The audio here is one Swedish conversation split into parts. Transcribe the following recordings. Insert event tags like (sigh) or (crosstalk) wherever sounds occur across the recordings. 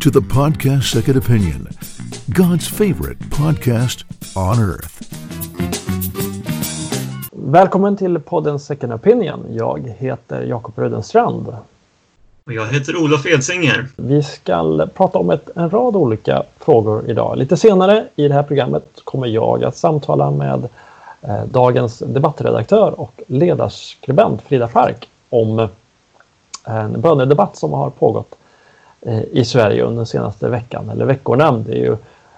to the podcast Second Opinion, God's favorite podcast on earth. Välkommen till podden Second Opinion. Jag heter Jakob Rödenstrand. Och jag heter Olof Edsinger. Vi ska prata om ett, en rad olika frågor idag. Lite senare i det här programmet kommer jag att samtala med eh, dagens debattredaktör och ledarskribent Frida Fark om en bönedebatt som har pågått Eh, i Sverige under den senaste veckan, eller veckorna. Det är ju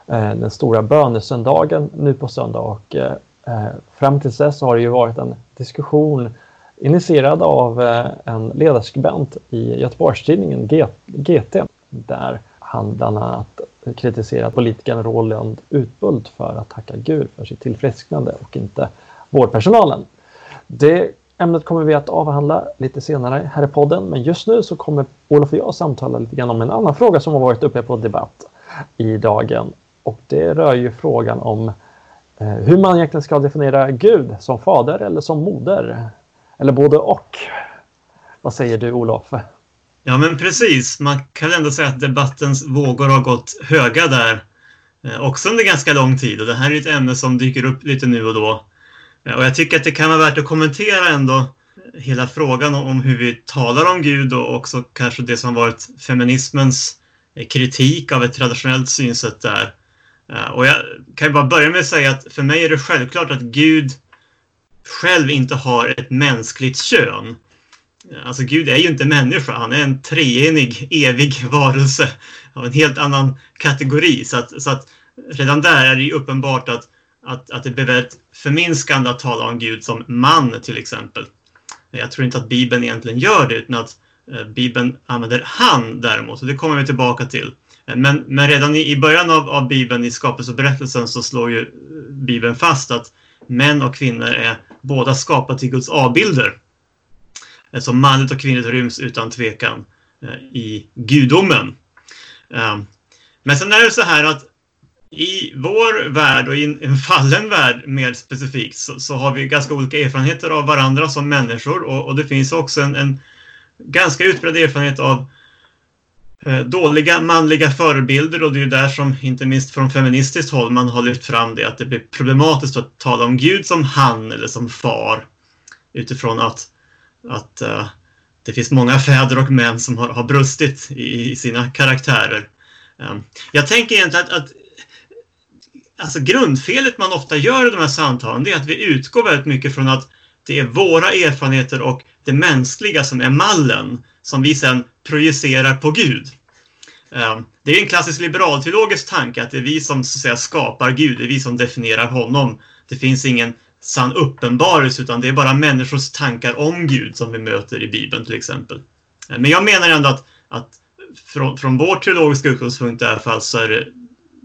eh, den stora bönesöndagen nu på söndag och eh, fram till dess har det ju varit en diskussion initierad av en ledarskribent i Göteborgstidningen GT där han bland annat kritiserat politikern Roland Utbult för att tacka Gud för sitt tillfrisknande och inte vårdpersonalen. Det ämnet kommer vi att avhandla lite senare här i podden, men just nu så kommer Olof och jag samtala lite grann om en annan fråga som har varit uppe på debatt i dagen. Och det rör ju frågan om eh, hur man egentligen ska definiera Gud som fader eller som moder. Eller både och. Vad säger du Olof? Ja men precis, man kan ändå säga att debattens vågor har gått höga där eh, också under ganska lång tid och det här är ett ämne som dyker upp lite nu och då. Eh, och jag tycker att det kan vara värt att kommentera ändå hela frågan om hur vi talar om Gud och också kanske det som har varit feminismens eh, kritik av ett traditionellt synsätt där. Eh, och jag kan ju bara börja med att säga att för mig är det självklart att Gud själv inte har ett mänskligt kön. Alltså Gud är ju inte människa, han är en treenig, evig (laughs) varelse av en helt annan kategori. Så att, så att redan där är det ju uppenbart att att, att det blir väldigt förminskande att tala om Gud som man till exempel. Jag tror inte att Bibeln egentligen gör det utan att eh, Bibeln använder han däremot och det kommer vi tillbaka till. Men, men redan i, i början av, av Bibeln, i skapelseberättelsen, så slår ju eh, Bibeln fast att män och kvinnor är båda skapade till Guds avbilder. Så manligt och kvinnligt ryms utan tvekan eh, i gudomen. Ehm, men sen är det så här att i vår värld och i en fallen värld mer specifikt så, så har vi ganska olika erfarenheter av varandra som människor. Och, och det finns också en, en ganska utbredd erfarenhet av eh, dåliga manliga förebilder. Och det är ju där som inte minst från feministiskt håll man har lyft fram det att det blir problematiskt att tala om Gud som han eller som far. Utifrån att, att uh, det finns många fäder och män som har, har brustit i, i sina karaktärer. Um, jag tänker egentligen att, att alltså grundfelet man ofta gör i de här samtalen det är att vi utgår väldigt mycket från att det är våra erfarenheter och det mänskliga som är mallen som vi sen projicerar på Gud. Ehm, det är en klassisk liberalteologisk tanke att det är vi som så att säga, skapar Gud, det är vi som definierar honom. Det finns ingen sann uppenbarelse utan det är bara människors tankar om Gud som vi möter i Bibeln till exempel. Ehm, men jag menar ändå att, att från, från vår teologiska utgångspunkt i alla fall så är det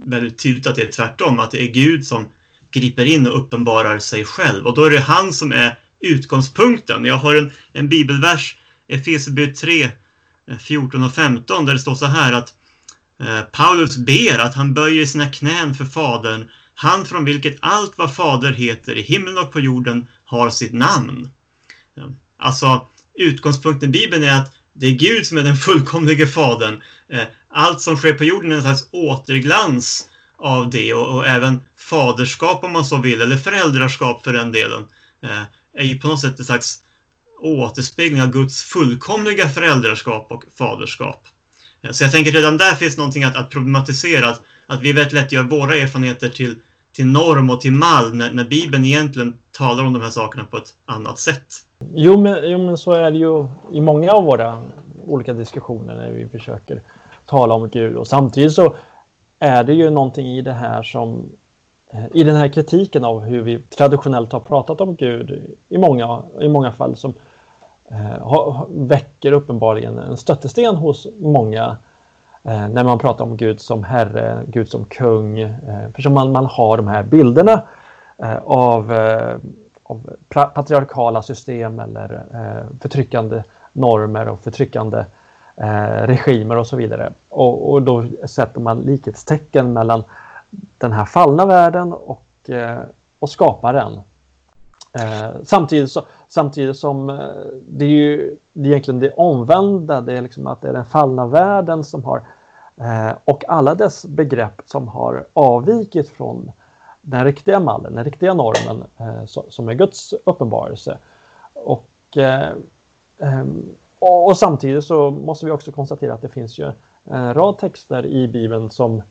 väldigt tydligt att det är tvärtom, att det är Gud som griper in och uppenbarar sig själv. Och då är det han som är utgångspunkten. Jag har en, en bibelvers, Efesierbrevet 3, 14 eh, och 15, där det står så här att eh, Paulus ber att han böjer sina knän för Fadern, han från vilket allt vad Fader heter i himlen och på jorden har sitt namn. Alltså, utgångspunkten i Bibeln är att det är Gud som är den fullkomlige Fadern. Eh, allt som sker på jorden är en slags återglans av det och, och även faderskap om man så vill, eller föräldraskap för den delen, eh, är ju på något sätt en slags återspegling av Guds fullkomliga föräldraskap och faderskap. Eh, så jag tänker redan där finns någonting att, att problematisera, att, att vi väldigt lätt gör våra erfarenheter till, till norm och till mall när, när Bibeln egentligen talar om de här sakerna på ett annat sätt. Jo men, jo, men så är det ju i många av våra olika diskussioner när vi försöker tala om Gud. Och samtidigt så är det ju någonting i det här som i den här kritiken av hur vi traditionellt har pratat om Gud i många, i många fall som eh, väcker uppenbarligen en stöttesten hos många eh, när man pratar om Gud som Herre, Gud som kung. Eh, för man, man har de här bilderna eh, av eh, av patriarkala system eller eh, förtryckande normer och förtryckande eh, regimer och så vidare. Och, och, då sätter man likhetstecken mellan den här fallna världen och, eh, och skaparen. Eh, samtidigt, så, samtidigt som eh, det är ju det är egentligen det omvända, det är liksom att det är den fallna världen som har Eh, och alla dess begrepp som har avvikit från den riktiga mallen, den riktiga normen eh, som är Guds uppenbarelse. Och, eh, ehm, och, samtidigt så måste vi också konstatera att det finns ju en rad texter i Bibeln som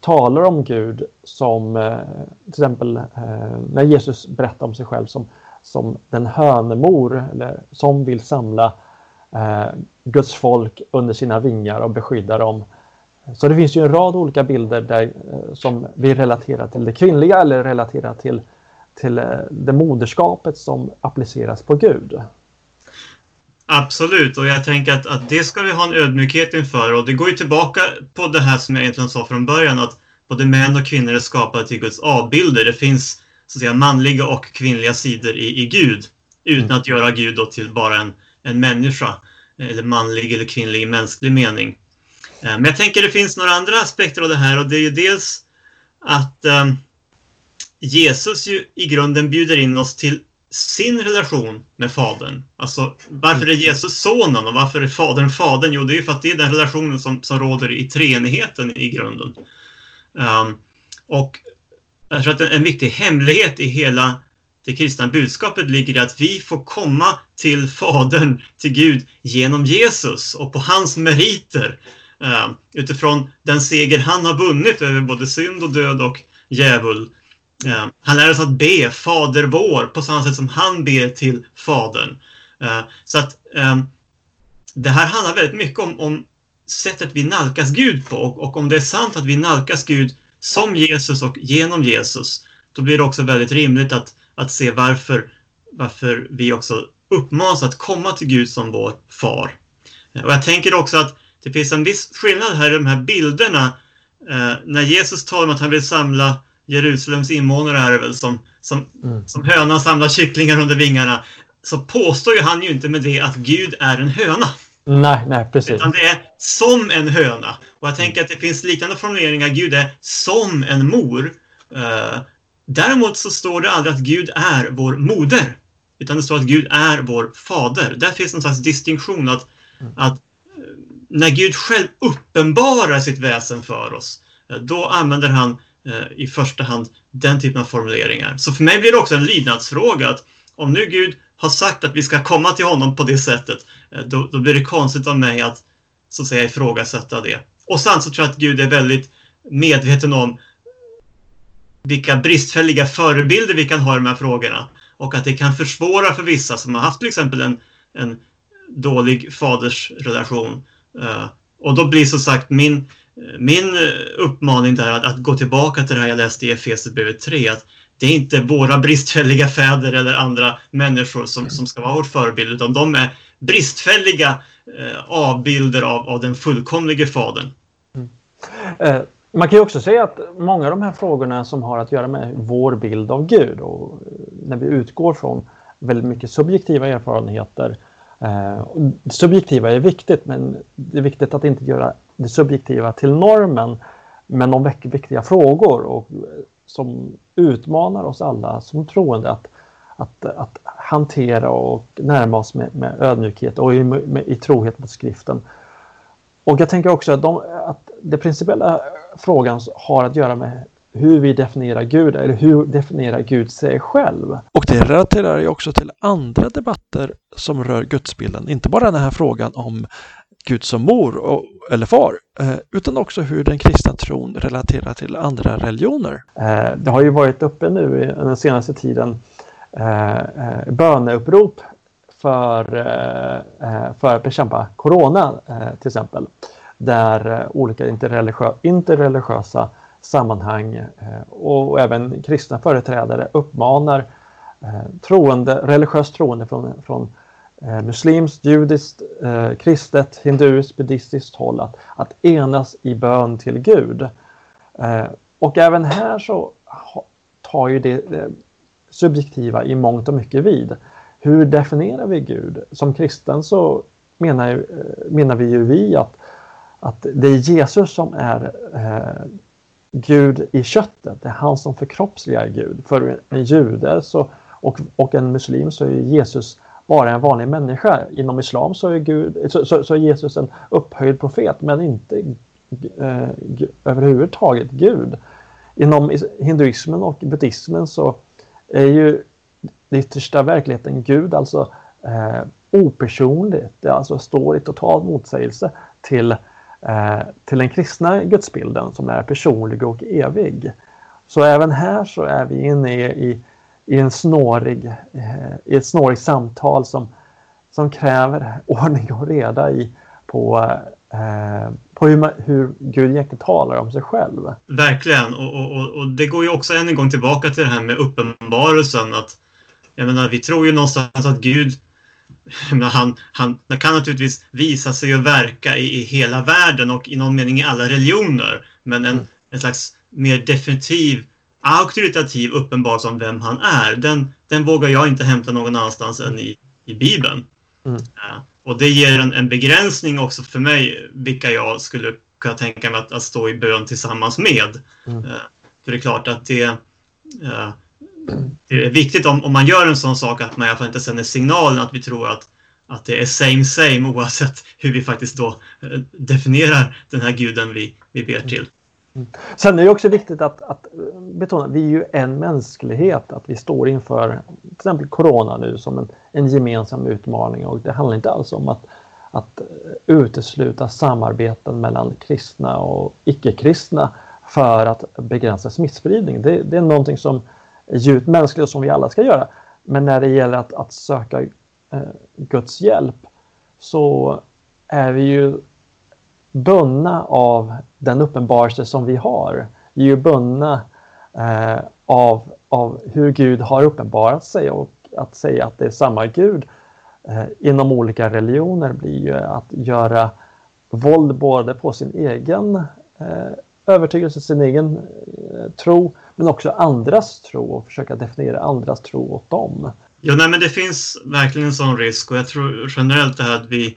talar om Gud som eh, till exempel eh, när Jesus berättar om sig själv som, som den hönemor eller som vill samla eh, Guds folk under sina vingar och beskydda dem. Så det finns ju en rad olika bilder där, eh, som vi relaterar till det kvinnliga eller relaterar till, till eh, det moderskapet som appliceras på Gud. Absolut, och jag tänker att, att det ska vi ha en ödmjukhet inför och det går ju tillbaka på det här som jag egentligen sa från början att både män och kvinnor är skapade till Guds avbilder. Det finns så att säga manliga och kvinnliga sidor i, i Gud utan mm. att göra Gud till bara en, en människa eller manlig eller kvinnlig i mänsklig mening. Eh, men jag tänker det finns några andra aspekter av det här och det är ju dels att um, Jesus ju i grunden bjuder in oss till sin relation med Fadern. Alltså varför är Jesus sonen och varför är Fadern Fadern? Jo, det är ju för att det är den relationen som, som råder i treenigheten i grunden. Um, och jag tror att en, en viktig hemlighet i hela det kristna budskapet ligger i att vi får komma till Fadern, till Gud, genom Jesus och på hans meriter. Eh, utifrån den seger han har vunnit över både synd och död och djävul. Eh, han lär oss att be Fader vår på samma sätt som han ber till Fadern. Eh, så att det här handlar väldigt mycket om, om sättet vi nalkas Gud på och, och om det är sant att vi nalkas Gud som Jesus och genom Jesus, då blir det också väldigt rimligt att, att se varför, varför vi också uppmanas att komma till Gud som vår far. Och jag tänker också att det finns en viss skillnad här i de här bilderna. Eh, när Jesus talar om att han vill samla Jerusalems invånare är det väl som, som, mm. som hönan samlar kycklingar under vingarna. Så påstår ju han ju inte med det att Gud är en höna. Nej, nej, precis. Utan det är som en höna. Och jag tänker att det finns liknande formuleringar. Gud är som en mor. Uh, däremot så står det aldrig att Gud är vår moder. Utan det står att Gud är vår fader. Där finns en slags distinktion att, mm. att när Gud själv uppenbarar sitt väsen för oss, eh, då använder han eh, i första hand den typen av formuleringar. Så för mig blir det också en lydnadsfråga att om nu Gud har sagt att vi ska komma till honom på det sättet, eh, då, då blir det konstigt av mig att så att säga ifrågasätta det. Och sen så tror jag att Gud är väldigt medveten om vilka bristfälliga förebilder vi kan ha i de här frågorna och att det kan försvåra för vissa som har haft till exempel en, en dålig fadersrelation. Eh, och då blir som sagt min, min uppmaning där att, att gå tillbaka till det här jag läste i Efesierbrevet 3, att det är inte våra bristfälliga fäder eller andra människor som, som ska vara vår förebild, utan de är bristfälliga eh, avbilder av, av den fullkomlige Fadern. Mm. Eh, man kan ju också säga att många av de här frågorna som har att göra med vår bild av Gud och eh, när vi utgår från väldigt mycket subjektiva erfarenheter. Eh, det subjektiva är viktigt, men det är viktigt att inte göra det subjektiva till normen. Men de väcker viktiga frågor och eh, som utmanar oss alla som troende att, att, att hantera och närma oss med, med ödmjukhet och i, med, i trohet mot skriften. Och jag tänker också att, de, att den principiella frågan har att göra med hur vi definierar Gud eller hur definierar Gud sig själv. Och det relaterar ju också till andra debatter som rör gudsbilden, inte bara den här frågan om Gud som mor och, eller far, eh, utan också hur den kristna tron relaterar till andra religioner. Eh, det har ju varit uppe nu den senaste tiden eh, böneupprop för, för att bekämpa corona till exempel. Där olika interreligiö interreligiösa sammanhang eh, och även kristna företrädare uppmanar eh, troende, religiöst troende från, från eh, muslimskt, judiskt, kristet, hinduiskt, buddhistiskt håll att, att enas i bön till Gud. Och även här så tar ju det, subjektiva i mångt och mycket vid. Hur definierar vi Gud? Som kristen så menar, menar vi ju vi att, att det är Jesus som är Gud i köttet. Det är han som förkroppsligar Gud. För en jude så, och, och en muslim så är Jesus bara en vanlig människa. Inom islam så är, Gud, så, så, så är Jesus en upphöjd profet men inte eh, överhuvudtaget Gud. Inom hinduismen och buddhismen så är ju den yttersta verkligheten Gud alltså eh, opersonligt. Det alltså står i total motsägelse till, eh, Eh, till den kristna gudsbilden som är personlig och evig. Så även här så är vi inne i, i, i en snårig, eh, i ett snårigt samtal som, som kräver ordning och reda i, på, eh, på hur, man, hur Gud egentligen talar om sig själv. Verkligen, och, och, och det går ju också än en gång tillbaka till det här med uppenbarelsen. Att, jag menar, vi tror ju någonstans att Gud (laughs) han, han, han kan naturligtvis visa sig och verka i, i hela världen och i någon mening i alla religioner. Men en, mm. en slags mer definitiv auktoritativ uppenbarelse om vem han är, den, den vågar jag inte hämta någon annanstans än i, i Bibeln. Mm. Ja, och det ger en, en, begränsning också för mig vilka jag skulle kunna tänka mig att, att stå i bön tillsammans med. Mm. Uh, för det är klart att det, uh, det är viktigt om, om man gör en sån sak att man i alla fall inte sänder signalen att vi tror att, att det är same same oavsett hur vi faktiskt då eh, definierar den här guden vi, vi ber till. Mm. Sen är det också viktigt att, att eh, betona att vi är ju en mänsklighet. Att vi står inför till exempel Corona nu som en, en gemensam utmaning. Och det handlar inte alls om att, att eh, utesluta samarbeten mellan kristna och icke-kristna för att begränsa smittspridning. Det, det, är någonting som djupt mänsklig och som vi alla ska göra. Men när det gäller att, att söka eh, Guds hjälp så är vi ju bundna av den uppenbarelse som vi har. Vi är ju bundna eh, av, av hur Gud har uppenbarat sig och att säga att det är samma Gud eh, inom olika religioner blir ju att göra våld både på sin egen eh, övertygelse, sin egen eh, tro, men också andras tro och försöka definiera andras tro åt dem. Ja, nej, men det finns verkligen en sån risk och jag tror generellt det här att vi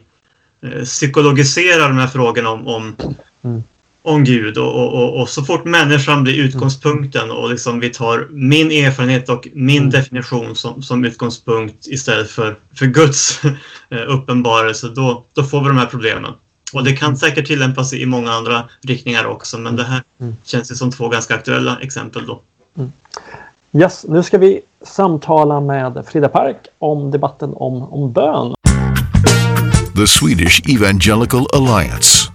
Eh, psykologiserar de här frågorna om, om, mm. om Gud och, och, och, och, så fort människan blir utgångspunkten och liksom vi tar min erfarenhet och min mm. definition som, som utgångspunkt istället för, för Guds (laughs) eh, uppenbarelse, då, då får vi de här problemen. Och det kan säkert tillämpas i många andra riktningar också, men det här mm. känns ju som två ganska aktuella exempel då. Mm. Yes, nu ska vi samtala med Frida Park om debatten om, om bön the Swedish Evangelical Alliance,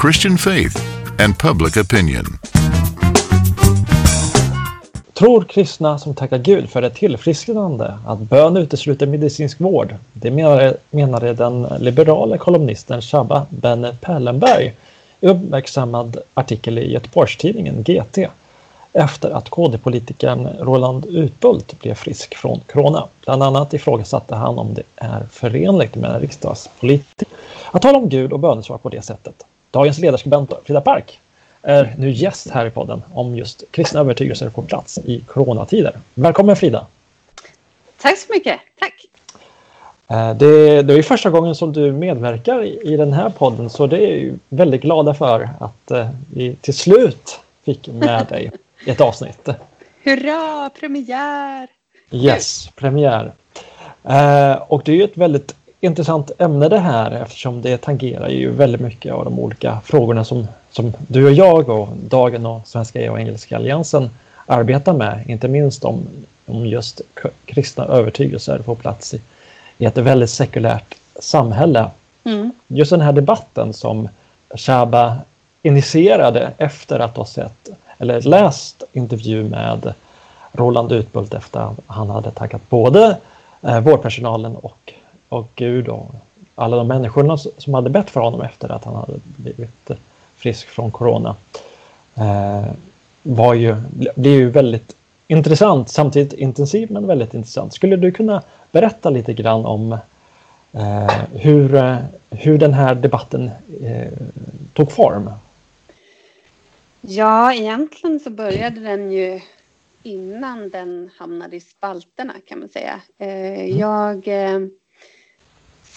Christian faith and public opinion. Tror kristna som tackar Gud för det tillfrisknande att bön utesluter medicinsk vård? Det menade, menade den liberala kolumnisten Shabba Benne Pellenberg i uppmärksammad artikel i Göteborgstidningen GT efter att KD-politikern Roland Utbult blev frisk från corona. Bland annat ifrågasatte han om det är förenligt med en riksdagspolitiker att tala om Gud och bönesvar på det sättet. Dagens ledarskribent Frida Park är nu gäst här i podden om just kristna övertygelser på plats i coronatider. Välkommen Frida! Tack så mycket! Tack! Eh, det, det är första gången som du medverkar i, den här podden så det är vi väldigt glada för att eh, vi till slut fick med dig i ett avsnitt. (laughs) Hurra, premiär! Yes, premiär. Eh, och det är ju ett väldigt intressant ämne det här eftersom det tangerar ju väldigt mycket av de olika frågorna som, som du och jag och Dagen och Svenska e och Engelska alliansen arbetar med. Inte minst om, om just kristna övertygelser på plats i, i ett väldigt sekulärt samhälle. Mm. Just den här debatten som Shaba initierade efter att ha sett eller läst intervju med Roland Utbult efter att han hade tackat både eh, vårdpersonalen och, och Gud och alla de människorna som hade bett för honom efter att han hade blivit frisk från corona. Eh, var ju, blev ju väldigt intressant, samtidigt intensivt men väldigt intressant. Skulle du kunna berätta lite grann om eh, hur, hur den här debatten eh, tog form? Ja, egentligen så började den ju innan den hamnade i spalterna kan man säga. Eh, mm. Jag eh,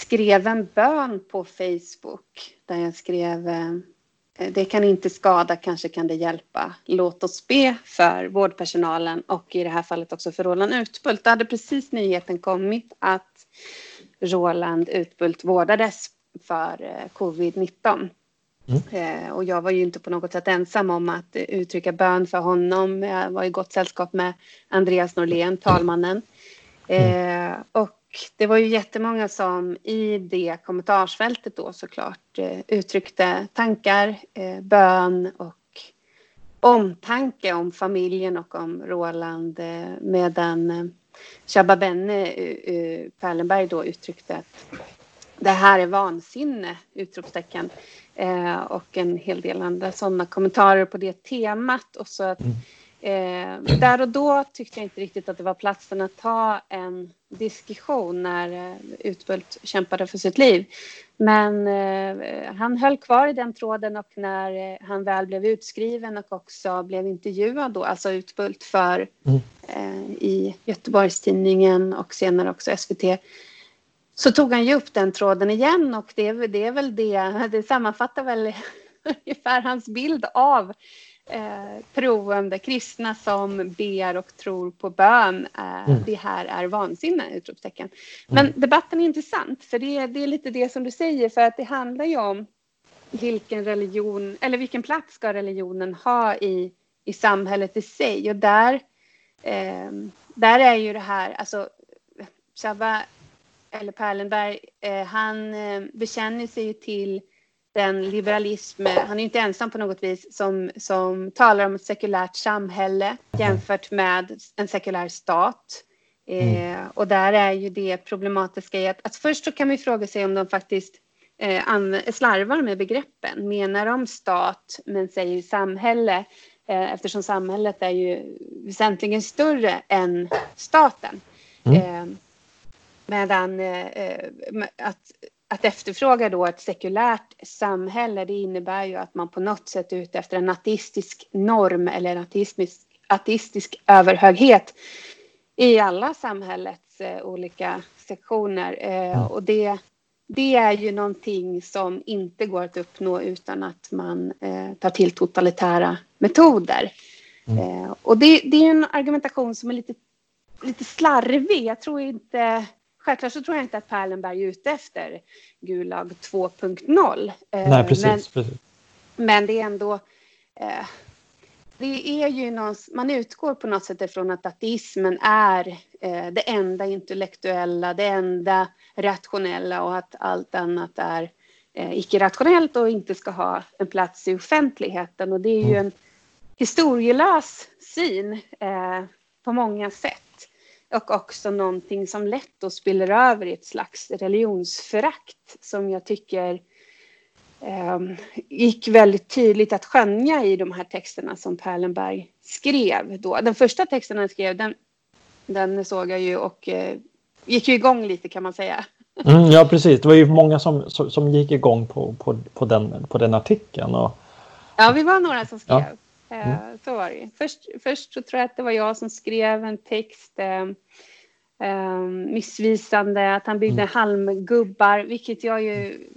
skrev en bön på Facebook där jag skrev eh, det kan inte skada, kanske kan det hjälpa. Låt oss be för vårdpersonalen och i det här fallet också för Roland Utbult. Då hade precis nyheten kommit att Roland Utbult vårdades för covid-19. Mm. Eh, och jag var ju inte på något sätt ensam om att uttrycka bön för honom. Jag var i gott sällskap med Andreas Norlén, talmannen. Mm. Eh, och det var ju jättemånga som i det kommentarsfältet då såklart eh, uttryckte tankar, eh, bön och omtanke om familjen och om Roland eh, medan eh, Shabba Benne eh, eh, Perlenberg då uttryckte att det här är vansinne! Utropstecken. och en hel del andra sådana kommentarer på det temat. Och så att, mm mm. där och då tyckte jag inte riktigt att det var platsen att ta en diskussion när eh, Utbult kämpade för sitt liv. Men eh, han höll kvar i den tråden och när eh, han väl blev utskriven och också blev intervjuad då, alltså Utbult för mm. eh, i Göteborgstidningen och senare också SVT så tog han ju upp den tråden igen och det, det är väl det, (laughs) det sammanfattar väl (laughs) ungefär hans bild av eh, troende kristna som ber och tror på bön. Eh, mm. Det här är vansinne! Utropstecken. Men mm. debatten är intressant, för det, det är lite det som du säger, för att det handlar ju om vilken religion, eller vilken plats ska religionen ha i, i samhället i sig? Och där, eh, där är ju det här, alltså Shabba eller Perlenberg, eh, han eh, bekänner sig ju till den liberalism, han är inte ensam på något vis, som, som talar om ett sekulärt samhälle jämfört med en sekulär stat. Mm. Eh, och där är ju det problematiska i att, att först så kan vi fråga sig om de faktiskt eh, slarvar med begreppen. Menar de stat men säger samhälle eh, eftersom samhället är ju väsentligen större än staten. Mm. Eh, medan eh, eh, att att efterfråga då ett sekulärt samhälle, det innebär ju att man på något sätt är ute efter en ateistisk norm eller en ateistisk, ateistisk överhöghet i alla samhällets eh, olika sektioner. Eh, och det, det är ju någonting som inte går att uppnå utan att man eh, tar till totalitära metoder. Mm. Och det, det, är en argumentation som är lite, lite slarvig. Jag tror inte Självklart så tror jag inte att Perlenberg är ute efter Gulag 2.0. Eh, Nej, precis, men, precis. men det är ändå... Eh, det är ju någon, man utgår på något sätt ifrån att ateismen är eh, det enda intellektuella, det enda rationella och att allt annat är icke-rationellt och inte ska ha en plats i offentligheten. Och det är ju mm. en historielös syn på många sätt och också någonting som lätt då spiller över i ett slags religionsförakt som jag tycker eh, gick väldigt tydligt att skönja i de här texterna som Perlenberg skrev då. Den första texten han skrev, den, den såg jag ju och eh, gick ju igång lite kan man säga. Mm, ja, precis. Det var ju många som, som, som gick igång på, på, på, den, på den artikeln. Och... Ja, vi var några som skrev. Ja. Mm. Eh, så var det först, först så tror jag att det var jag som skrev en text eh, eh, missvisande, att han byggde mm. halmgubbar, vilket jag ju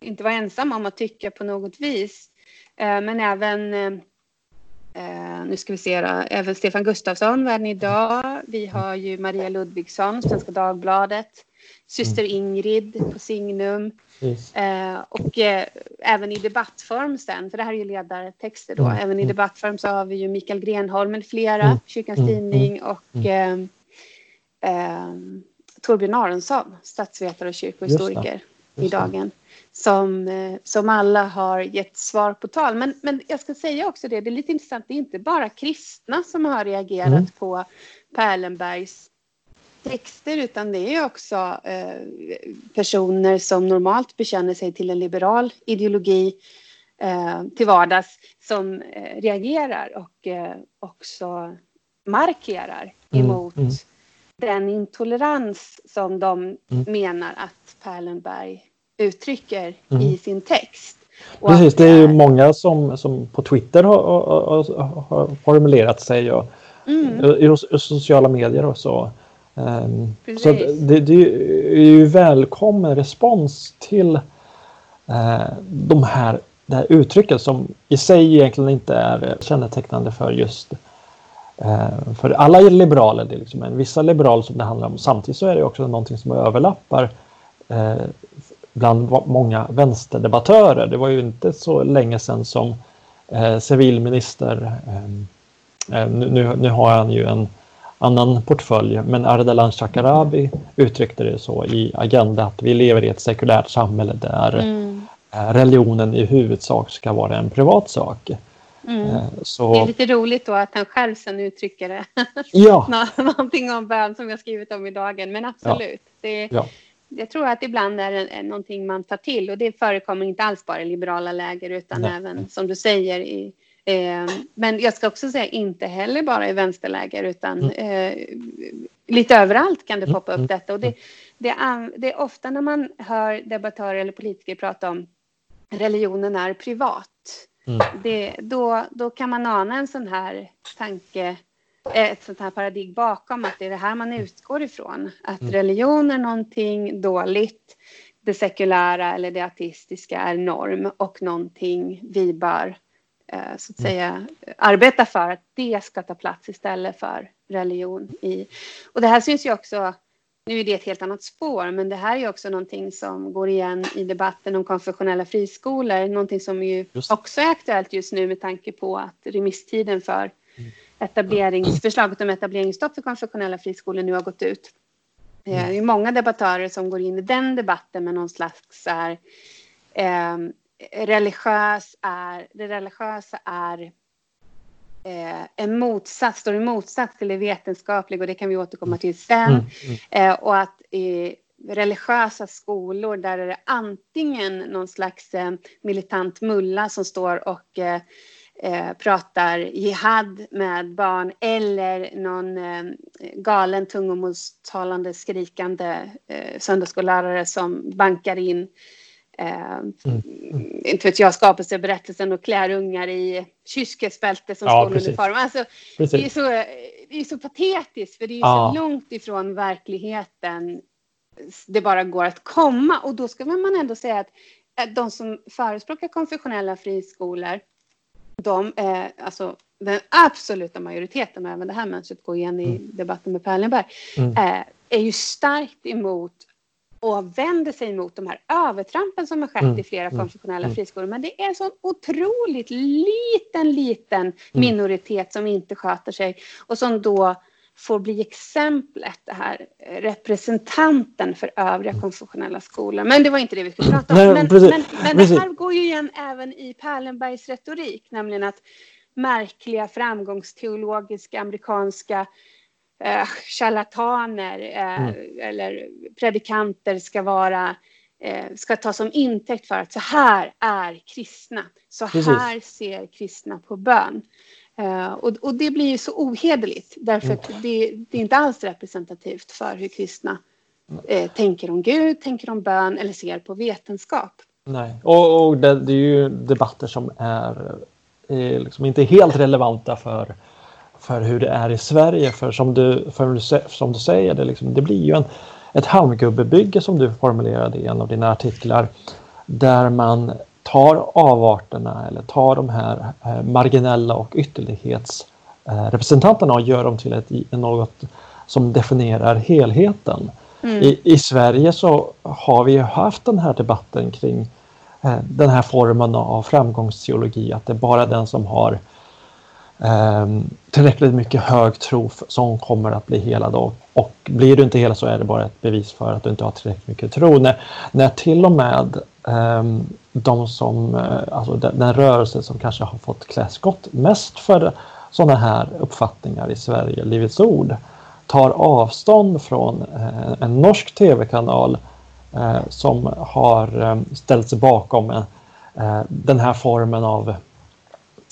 inte var ensam om att tycka på något vis. Eh, men även, eh, nu ska vi se då, även Stefan Gustafsson, Världen idag. Vi har ju Maria Ludvigsson, Svenska Dagbladet. Syster mm. Ingrid på Signum. Eh, och eh, även i debattform sen, för det här är ju ledartexter då, mm. även i mm. debattform så har vi ju Mikael Grenholm med flera, mm. Kyrkans mm. Tidning och eh, eh, Torbjörn Aronsson, statsvetare och kyrkohistoriker i Dagen. Som, eh, som alla har gett svar på tal. Men, men jag ska säga också det, det är lite intressant, det är inte bara kristna som har reagerat mm. på Perlenbergs texter utan det är också eh, personer som normalt bekänner sig till en liberal ideologi eh, till vardags som eh, reagerar och eh, också markerar mm, emot mm, mm. Den intolerans som de mm. menar att Perlenberg uttrycker mm. i sin text. Och Precis, det är ju många som, som på Twitter har, har, har formulerat sig och mm. i, sociala medier och så. Um, så det, det, är ju välkommen respons till uh, de här, det här uttrycket som i sig egentligen inte är kännetecknande för just för alla liberaler. Det är liksom en vissa liberal som det handlar om. Samtidigt så är det också någonting som överlappar uh, bland många vänsterdebattörer. Det var ju inte så länge sedan som eh, civilminister, eh, eh nu, nu har han ju en annan portfölj, men Ardalan Shekarabi uttryckte det så i Agenda att vi lever i ett sekulärt samhälle där mm. Eh, religionen i huvudsak ska vara en privat sak. Mm. Eh, så... Det är lite roligt då att han själv sen uttrycker det. (laughs) Ja. Någonting om bön som jag skrivit om i dagen, men absolut. Ja. Det, ja. Jag tror att ibland är det någonting man tar till och det förekommer inte alls bara i liberala läger utan Nej. även som du säger i eh, men jag ska också säga inte heller bara i vänsterläger utan mm. eh, lite överallt kan det poppa upp mm. detta. Och det, det, är, det är ofta när man hör debattörer eller politiker prata om religionen är privat. Mm. Det, då, då kan man ana en sån här tanke, ett sånt här paradigm bakom att det är det här man utgår ifrån. Att mm. religion är någonting dåligt, det sekulära eller det ateistiska är norm och någonting vi bör eh, så att mm. säga arbeta för att det ska ta plats istället för religion i. Och det här syns ju också nu är det ett helt annat spår, men det här är också någonting som går igen i debatten om konfessionella friskolor. Någonting som ju också är aktuellt just nu med tanke på att remisstiden för mm. etableringsförslaget om etableringsstopp för konfessionella friskolor nu har gått ut. Mm. Det är många debattörer som går in i den debatten med någon slags är, eh, religiös är, det religiösa är eh, en motsats, står i motsats till det vetenskapliga och det kan vi återkomma till sen. Mm, mm. Eh, och att i religiösa skolor där är det antingen någon slags eh, militant mulla som står och eh, eh, pratar jihad med barn eller någon eh, galen tungomålstalande skrikande eh, söndagsskollärare som bankar in Eh, mm. Inte vet jag, skapelseberättelsen och klär ungar i kyrkesbälte som ja, skoluniform. Alltså, det, är så, det är så patetiskt för det är ja. så långt ifrån verkligheten det bara går att komma. Och då ska man ändå säga att de som förespråkar konfessionella friskolor, de är alltså den absoluta majoriteten, och även det här mönstret går igen i mm. debatten med Perlenberg, mm. eh, är ju starkt emot och vänder sig mot de här övertrampen som har skett mm. i flera mm. konfessionella mm. friskolor. Men det är en sån otroligt liten, liten mm. minoritet som inte sköter sig och som då får bli exemplet, det här representanten för övriga mm. konfessionella skolor. Men det var inte det vi skulle prata om. Nej, men, men, men, det här går ju igen även i Perlenbergs retorik, nämligen att märkliga framgångsteologiska amerikanska eh, charlataner eh, mm. eller predikanter ska vara eh, ska tas som intäkt för att så här är kristna. Så Precis. här ser kristna på bön. Uh, och, och, det blir ju så ohederligt därför mm. att det, det, är inte alls representativt för hur kristna uh, tänker om Gud, tänker om bön eller ser på vetenskap. Nej, och, och det, det, är ju debatter som är, är liksom inte helt relevanta för för hur det är i Sverige. För som du, för, som du säger, det, liksom, det blir ju en, ett halmgubbebygge som du formulerade i en av dina artiklar. Där man tar avarterna eller tar de här eh, marginella och ytterlighetsrepresentanterna och gör dem till ett, något som definierar helheten. Mm. I, I Sverige så har vi haft den här debatten kring eh, den här formen av framgångsteologi, att det är bara den som har eh, Ehm, tillräckligt mycket hög tro som kommer att bli helad och, och blir du inte hela så är det bara ett bevis för att du inte har tillräckligt mycket tro. När, när till och med um, de som, eh, alltså den, den, rörelse som kanske har fått klä skott mest för sådana här uppfattningar i Sverige, Livets Ord, tar avstånd från en, en norsk tv-kanal eh, som har ehm, ställt sig bakom eh, den här formen av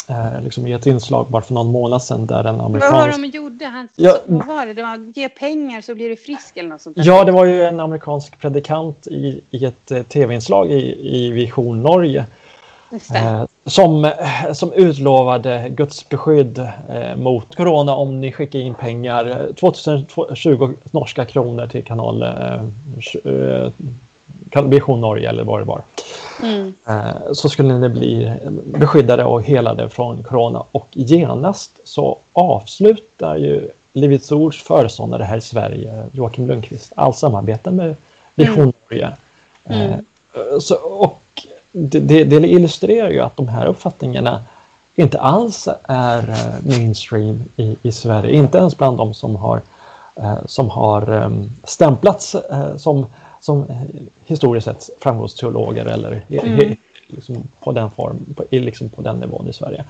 eh, liksom i ett inslag bara för någon månad sedan där en amerikansk... Vad var de gjorde? Han, ja, vad var det? Det var ge pengar så blir du frisk eller något sånt där. Ja, det var ju en amerikansk predikant i, i ett eh, tv-inslag i, i Vision Norge. Eh, som, eh, som utlovade Guds beskydd eh, mot corona om ni skickar in pengar. 2020 norska kronor till kanal eh, Vision Norge eller vad det var. Mm. Eh, så skulle ni bli beskyddade och helade från corona och genast så avslutar ju Livets Ords föreståndare här i Sverige, Joakim Lundqvist, all samarbete med Vision mm. Norge. Eh, mm. så, och det, det, det, illustrerar ju att de här uppfattningarna inte alls är mainstream i, i Sverige. Inte ens bland de som har, som har stämplats som, som historiskt sett framgångsteologer eller mm. liksom på den form, på, liksom på den nivån i Sverige.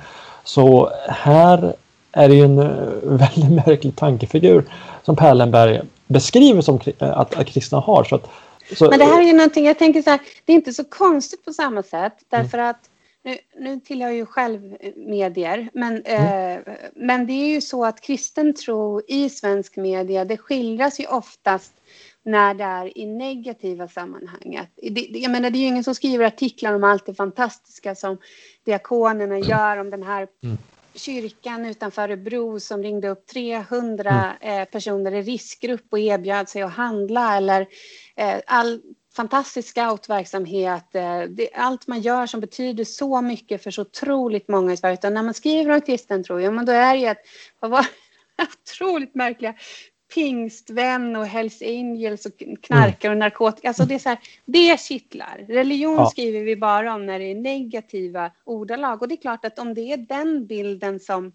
Så här är det ju en (laughs) väldigt märklig tankefigur som Perlenberg beskriver som att, att kristna har. Så att, så, Men det här är ju någonting, jag tänker så här, det är inte så konstigt på samma sätt därför mm. att nu, nu tillhör jag ju själv medier, men, mm. eh, men det är ju så att kristen tro i svensk media, det skildras ju oftast när det är i negativa sammanhang. Det, jag menar, det är ju ingen som skriver artiklar om allt det fantastiska som diakonerna mm. gör om den här mm kyrkan utanför Örebro som ringde upp 300 mm. eh, personer i riskgrupp och erbjöd sig att handla eller eh, all fantastisk scoutverksamhet, eh, det, allt man gör som betyder så mycket för så otroligt många i Sverige. Utan när man skriver om kristen tro, ja men då är det ju att, vad var (laughs) otroligt märkliga pingstvän och Hells Angels och knarkare och narkotika. Alltså det är så här, det kittlar. Religion ja. skriver vi bara om när det är negativa ordalag. Och det är klart att om det är den bilden som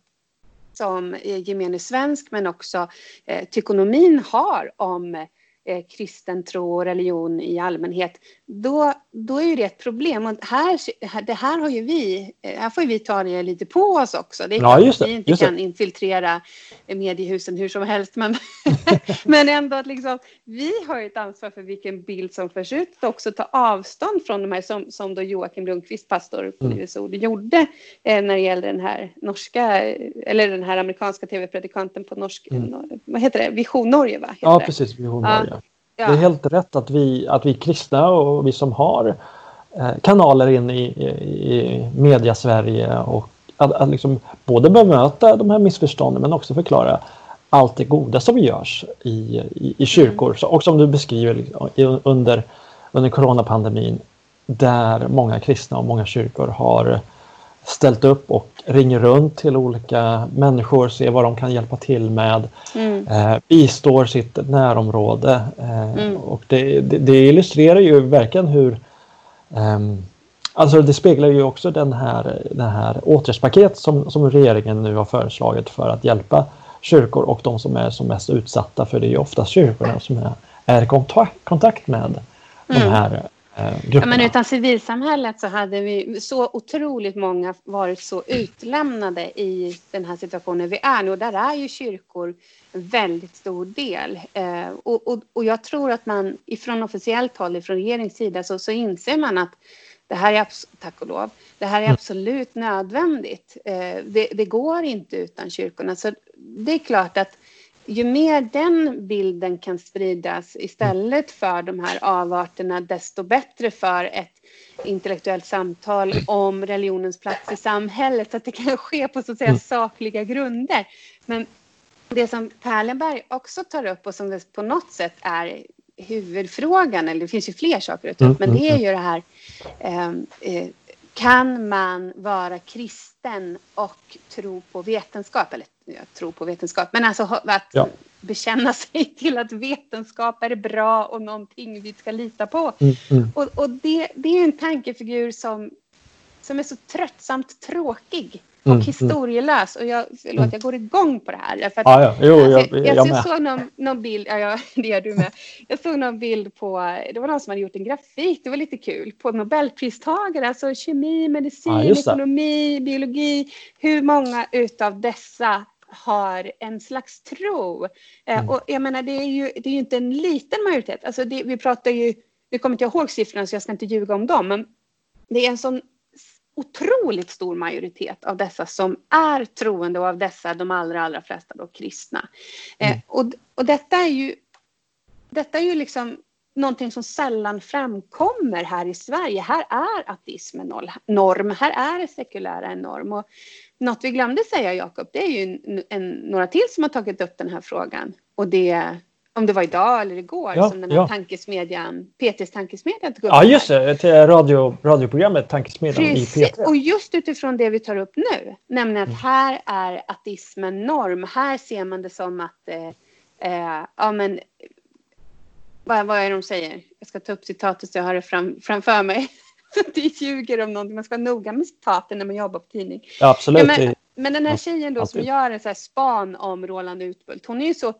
som gemene svensk men också eh, tykonomin har om eh, kristen tro och religion i allmänhet, då, då är ju det ett problem. Och här, det här har ju vi, eh, här får vi ta det lite på oss också. Det är ja, klart att vi inte kan det. infiltrera mediehusen hur som helst, men, (laughs) men ändå att liksom, vi har ett ansvar för vilken bild som förs ut och också ta avstånd från de här som, som då Joakim Lundqvist, pastor på mm. Livets Ord, gjorde eh, när det gäller den här norska, eller den här amerikanska tv-predikanten på norsk, mm. vad heter det, Vision Norge va? ja, det? precis, Vision Norge. Ja. Ja. Det är helt rätt att vi, att vi kristna och vi som har eh, kanaler in i, i, media-Sverige och att, att liksom både bemöta de här missförstånden men också förklara allt det goda som görs i, i, i kyrkor. Mm. och som du beskriver under, under coronapandemin där många kristna och många kyrkor har ställt upp och ringer runt till olika människor, ser vad de kan hjälpa till med, mm. eh, bistår sitt närområde. Eh, mm. Och det, det, det, illustrerar ju verkligen hur eh, Alltså det speglar ju också den här, den här åtgärdspaket som, som regeringen nu har föreslagit för att hjälpa kyrkor och de som är som mest utsatta för det är ju oftast kyrkorna som är, är i kontakt, kontakt med mm. de här ja, men utan civilsamhället så hade vi så otroligt många varit så utlämnade i den här situationen vi är nu. Och där är ju kyrkor en väldigt stor del. Eh, och, och, och, jag tror att man ifrån officiellt håll, ifrån regeringens sida, så, så inser man att det här är, tack och lov, det här är mm. absolut nödvändigt. Eh, det, det går inte utan kyrkorna. Så det är klart att ju mer den bilden kan spridas istället för de här avarterna, desto bättre för ett intellektuellt samtal om religionens plats i samhället, så att det kan ske på så att säga mm. sakliga grunder. Men det som Perlenberg också tar upp och som det på något sätt är huvudfrågan, eller det finns ju fler saker att ta upp, mm, men det är mm, ju det här eh, eh, kan man vara kristen och tro på vetenskap? Eller jag tror på vetenskap, men alltså att ja. bekänna (laughs) sig till att vetenskap är bra och någonting vi ska lita på. Mm, mm. Och, och det, det är en tankefigur som, som är så tröttsamt tråkig och mm, mm. historielös. Och jag, förlåt, mm. jag går igång på det här. För att, ah, ja. jo, jag, jag, jag, jag såg någon, någon bild, ja, ja, (laughs) det gör du med. Jag såg någon bild på, det var någon som hade gjort en grafik, det var lite kul, på nobelpristagare, alltså kemi, medicin, ah, ekonomi, biologi. Hur många utav dessa har en slags tro. Eh, mm. Och jag menar, det är ju, det är ju inte en liten majoritet. Alltså det, vi pratar ju, nu kommer inte jag ihåg siffrorna så jag ska inte ljuga om dem, men det är en sån otroligt stor majoritet av dessa som är troende och av dessa de allra, allra flesta då kristna. Eh, mm. och, och detta är ju, detta är ju liksom någonting som sällan framkommer här i Sverige. Här är ateismen norm, här är det sekulära en norm. Och något vi glömde säga, Jakob, det är ju en, en, några till som har tagit upp den här frågan. Och det, om det var idag eller igår, ja, som den här ja. tankesmedjan, Peters tankesmedja tog upp. Ja, just det, till radio, radioprogrammet Tankesmedjan Precis. i P3. Och just utifrån det vi tar upp nu, nämligen att mm. här är ateismen norm. Här ser man det som att eh, eh, ja, men, vad, vad är det de säger? Jag ska ta upp citatet så jag har det fram, framför mig. (laughs) det ljuger om någonting. Man ska vara noga med citaten när man jobbar på tidning. Ja, absolut. Ja, men, men, den här tjejen då som gör en så här span om Roland Utbult, hon är ju så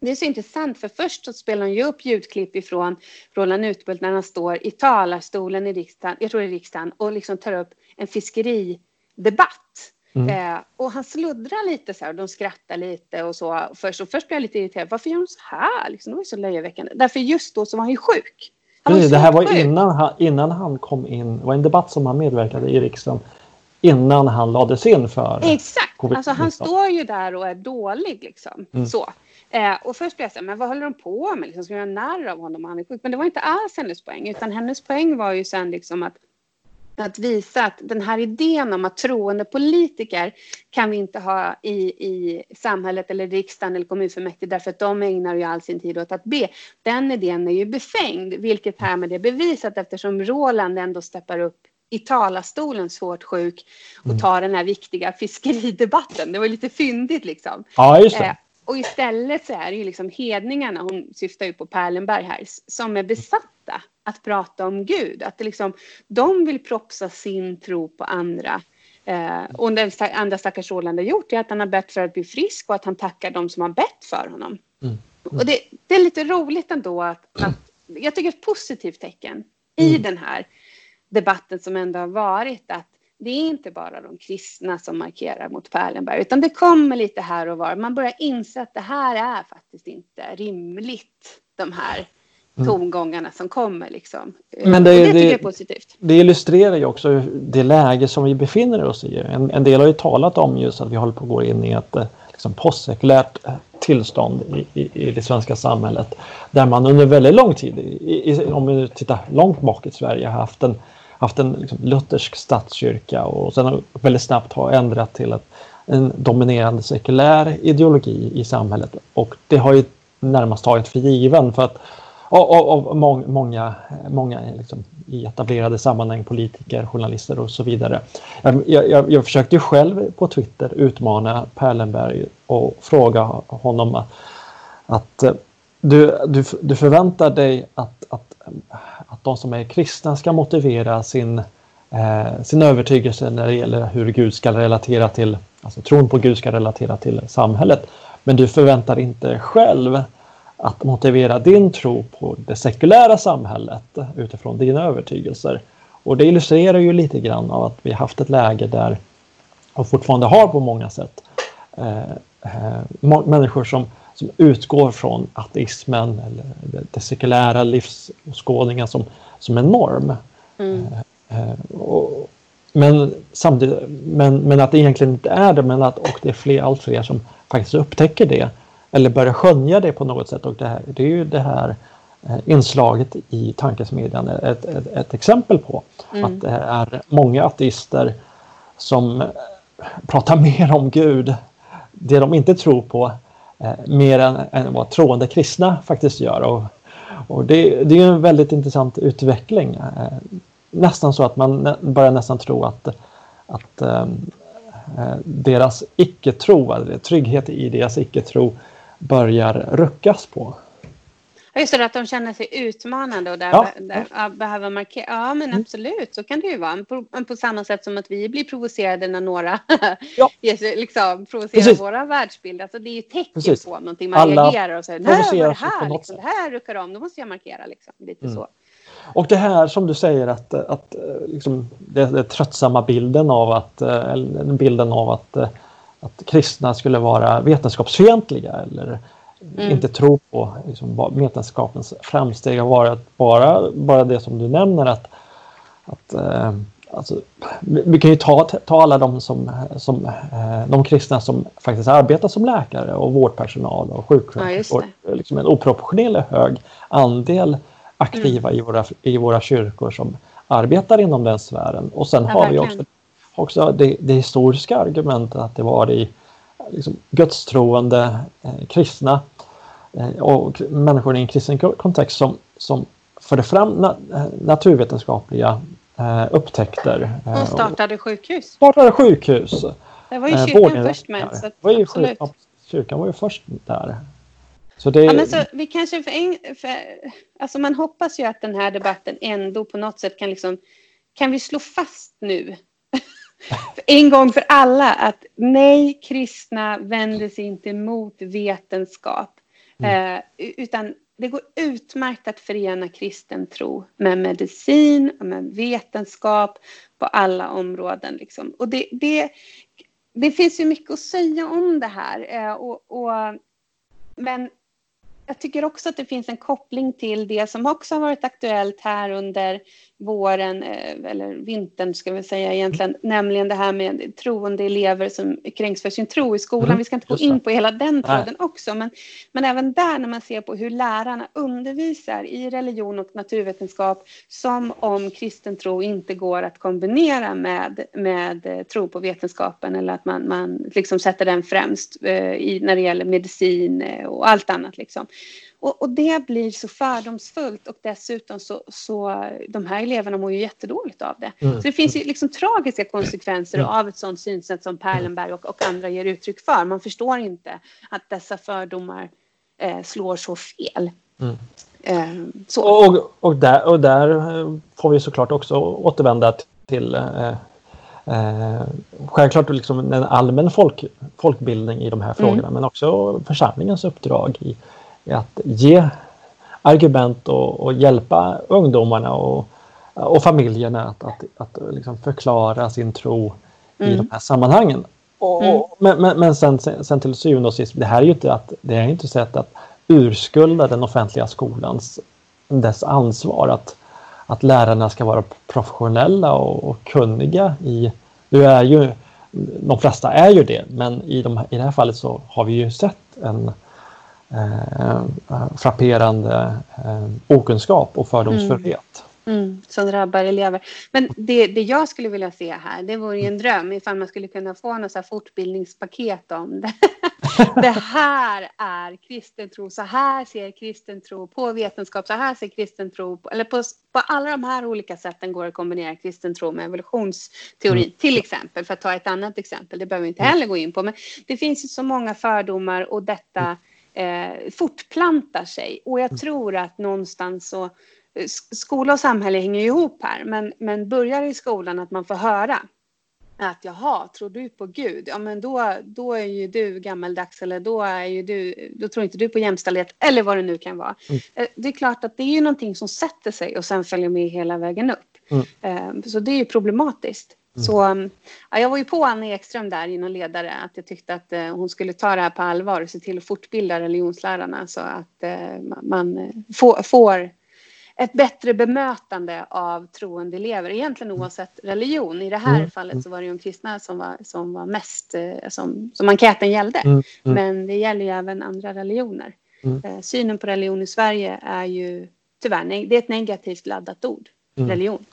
det är så intressant för först så spelar hon ju upp ljudklipp ifrån Roland Utbult när han står i talarstolen i riksdagen, jag tror i riksdagen, och liksom tar upp en fiskeridebatt. Mm. Eh, och han sluddrar lite så här och de skrattar lite och så först. Och först blev jag lite irriterad. Varför gör de så här? Liksom, det var ju så löjeväckande. Därför just då så var han ju sjuk. Han Precis, det här var innan han, innan han kom in. Det var en debatt som han medverkade i riksdagen. Innan han lades in för Exakt. Alltså han står ju där och är dålig liksom. Mm. Så. Eh, och först blev jag så här, men vad håller de på med? Liksom, ska jag göra narr av honom? Han är sjuk. Men det var inte alls hennes poäng. Utan hennes poäng var ju sen liksom att att visa att den här idén om att troende politiker kan vi inte ha i, i samhället eller riksdagen eller kommunfullmäktige därför att de ägnar ju all sin tid åt att be. Den idén är ju befängd, vilket härmed är bevisat eftersom Roland ändå steppar upp i talarstolen svårt sjuk och mm. tar den här viktiga fiskeridebatten. Det var lite fyndigt liksom. Ja, just det. Eh, och istället så är det ju liksom hedningarna, hon syftar ju på Perlenberg här, som är besatta att prata om Gud. Att det liksom, de vill propsa sin tro på andra. Eh, och det andra stackars Roland har gjort är att han har bett för att bli frisk och att han tackar de som har bett för honom. Mm. Mm. Och det, det, är lite roligt ändå att, att jag tycker ett positivt tecken i mm. den här debatten som ändå har varit att det är inte bara de kristna som markerar mot Perlenberg, utan det kommer lite här och var. Man börjar inse att det här är faktiskt inte rimligt, de här. Tongångarna som kommer. Liksom. Men det, det tycker jag är positivt. Det illustrerar ju också det läge som vi befinner oss i. En, en del har ju talat om just att vi håller på att gå in i ett eh, liksom, postsekulärt eh, tillstånd i, i, i, det svenska samhället. Där man under väldigt lång tid, i, om vi tittar långt bak i Sverige, haft en haft en liksom, luthersk statskyrka och sen väldigt snabbt har ändrat till ett, en dominerande sekulär ideologi i samhället. Och det har ju närmast tagit för given för att av, mång, många, många liksom, i etablerade sammanhang, politiker, journalister och så vidare. Ehm, jag, jag, jag försökte själv på Twitter utmana Perlenberg och fråga honom att, att eh, du, du, du förväntar dig att, att, att de som är kristna ska motivera sin, eh, sin övertygelse när det gäller hur Gud ska relatera till, alltså tron på Gud ska relatera till samhället. Men du förväntar inte själv att motivera din tro på det sekulära samhället utifrån dina övertygelser. Och det illustrerar ju lite grann av att vi haft ett läge där, och fortfarande har på många sätt, eh, eh, människor som som utgår från ateismen eller det, det sekulära livsåskådningen som, som en norm. Mm. Eh, och, men, samtidigt, men, men att det egentligen inte är det, men att och det är fler, allt fler som faktiskt upptäcker det eller börjar skönja det på något sätt. Och det, här, det är ju det här eh, inslaget i tankesmedjan ett, ett, ett exempel på. Mm. Att det är många ateister som pratar (laughs) mer om Gud, det de inte tror på, eh, mer än, än vad troende kristna faktiskt gör. Och, och det, det är en väldigt intressant utveckling. Eh, nästan så att man börjar nästan tro att, att eh, eh deras icke-tro, trygghet i deras icke-tro börjar ruckas på. Just det, att de känner sig utmanande och där, ja. där ja, behöver markera. Ja, men mm. absolut, så kan det ju vara. På, på samma sätt som att vi blir provocerade när några (laughs) ja. liksom, provocerar Precis. våra världsbilder. Alltså, det är ju tecken Precis. på någonting. Man Alla reagerar och säger, nej, vad det här? Liksom, det här ruckar om, då måste jag markera. Liksom. Lite mm. så. Och det här som du säger att, att liksom, det, det tröttsamma bilden av att, eller bilden av att, att kristna skulle vara vetenskapsfientliga eller mm. inte tro på liksom, vetenskapens framsteg har varit bara, bara det som du nämner att, att eh, alltså, vi kan ju ta, ta alla de, som, som, eh, de kristna som faktiskt arbetar som läkare och vårdpersonal och sjuksköterskor. Ja, liksom en oproportionerligt hög andel aktiva mm. i, våra, i våra kyrkor som arbetar inom den sfären. Och sen ja, har vi också, också det, det historiska argumentet att det var i liksom, gudstroende eh, kristna eh, och människor i en kristen kontext som, som förde fram na eh, naturvetenskapliga eh, upptäckter. Eh, och startade sjukhus. Startade sjukhus. Det var ju kyrkan först med. Så var ju absolut. Kyrkan var ju först där. Så det... ja, men så vi kanske för en, för, alltså man hoppas ju att den här debatten ändå på något sätt kan liksom, kan vi slå fast nu en gång för alla att nej, kristna vänder sig inte mot vetenskap. Mm. Eh, utan det går utmärkt att förena kristen tro med medicin och med vetenskap på alla områden. Liksom. Och det, det, det finns ju mycket att säga om det här. Eh, och, och, men jag tycker också att det finns en koppling till det som också har varit aktuellt här under våren, eh, eller vintern ska vi säga egentligen, nämligen det här med troende elever som kränks för sin tro i skolan. Mm, vi ska inte gå in på hela den tråden också, men, men även där när man ser på hur lärarna undervisar i religion och naturvetenskap som om kristen tro inte går att kombinera med, med eh, tro på vetenskapen eller att man, man liksom sätter den främst eh, i, när det gäller medicin eh, och allt annat. Liksom. Och, och, det blir så fördomsfullt och dessutom så, så de här eleverna mår ju jättedåligt av det. Mm. Så det finns ju liksom tragiska konsekvenser mm. av ett sådant synsätt som Perlenberg och, och, andra ger uttryck för. Man förstår inte att dessa fördomar eh, slår så fel. Mm. Eh, så. Och, och, där, och där eh, får vi såklart också återvända till eh, Eh, självklart liksom en allmän folk, folkbildning i de här frågorna mm. men också församlingens uppdrag i, att ge argument och, och hjälpa ungdomarna och, och familjerna att, att, att liksom förklara sin tro mm. i de här sammanhangen. Och, mm. Men, men, men sen, sen till syvende och sist, det här är ju inte, att, det är inte sätt att urskulda den offentliga skolans dess ansvar att, att lärarna ska vara professionella och, och kunniga i... Nu är ju, de flesta är ju det, men i, de, i det här fallet så har vi ju sett en, eh, frapperande eh, okunskap och fördomsfullhet. Mm. Mm, som drabbar elever. Men det, det jag skulle vilja se här, det vore ju en dröm ifall man skulle kunna få något så fortbildningspaket om det. (laughs) det här är kristen tro, så här ser kristen tro på vetenskap, så här ser kristen tro på, eller på, på alla de här olika sätten går att kombinera kristen tro med evolutionsteori, mm. till exempel, för att ta ett annat exempel, det behöver vi inte mm. heller gå in på, men det finns ju så många fördomar och detta eh, fortplantar sig. Och jag mm. tror att någonstans så eh, skola och samhälle hänger ihop här, men, men börjar i skolan att man får höra att jaha, tror du på Gud? Ja, men då, då är ju du gammaldags eller då, är ju du, då tror inte du på jämställdhet eller vad det nu kan vara. Mm. Eh, det är klart att det är ju någonting som sätter sig och sen följer med hela vägen upp. Mm. Eh, så det är ju problematiskt. Mm. Så ja, jag var ju på Anna Ekström där i någon ledare att jag tyckte att eh, hon skulle ta det här på allvar och se till att fortbilda religionslärarna så att eh, man eh, får, får ett bättre bemötande av troende elever, egentligen mm. oavsett religion. I det här mm. fallet så var det ju de kristna som var, som var mest, eh, som, som enkäten gällde. Mm. Mm. Men det gäller ju även andra religioner. Mm. Eh, synen på religion i Sverige är ju tyvärr, det är ett negativt laddat ord, mm. religion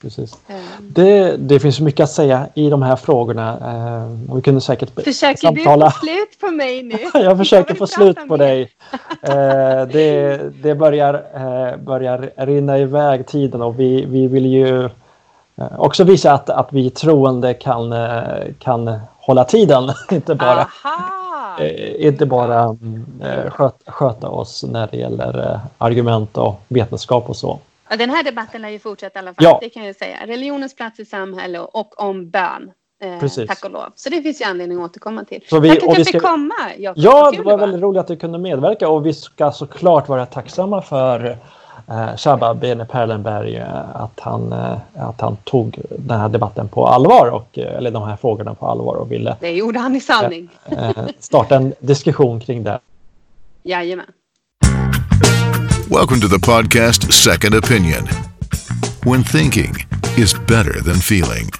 precis. Det, det finns mycket att säga i de här frågorna. Eh, vi kunde säkert Försöker samtala. du få (laughs) slut på mig nu? (laughs) jag försöker få slut på dig. Eh, det, det börjar, eh, börjar rinna iväg tiden och vi, vi vill ju eh, också visa att, att vi troende kan, kan hålla tiden. (laughs) inte bara, inte bara sköta, sköta oss när det gäller argument och vetenskap och så. Ja, den här debatten lär ju fortsätta i alla fall. Ja. Det kan jag säga. Religionens plats i samhället och om bön. Eh, tack och lov. Så det finns ju anledning att återkomma till. Så vi, tack att jag ska... fick komma. Jakob. Ja, det var väldigt roligt att du kunde medverka och vi ska såklart vara tacksamma för eh, Shabba Bene Perlenberg eh, att han, eh, att han tog den här debatten på allvar och, eh, eller de här frågorna på allvar och ville det gjorde han i sanning. Eh, starta en diskussion kring det. (laughs) Jajamän. Welcome to the podcast Second Opinion. When thinking is better than feeling.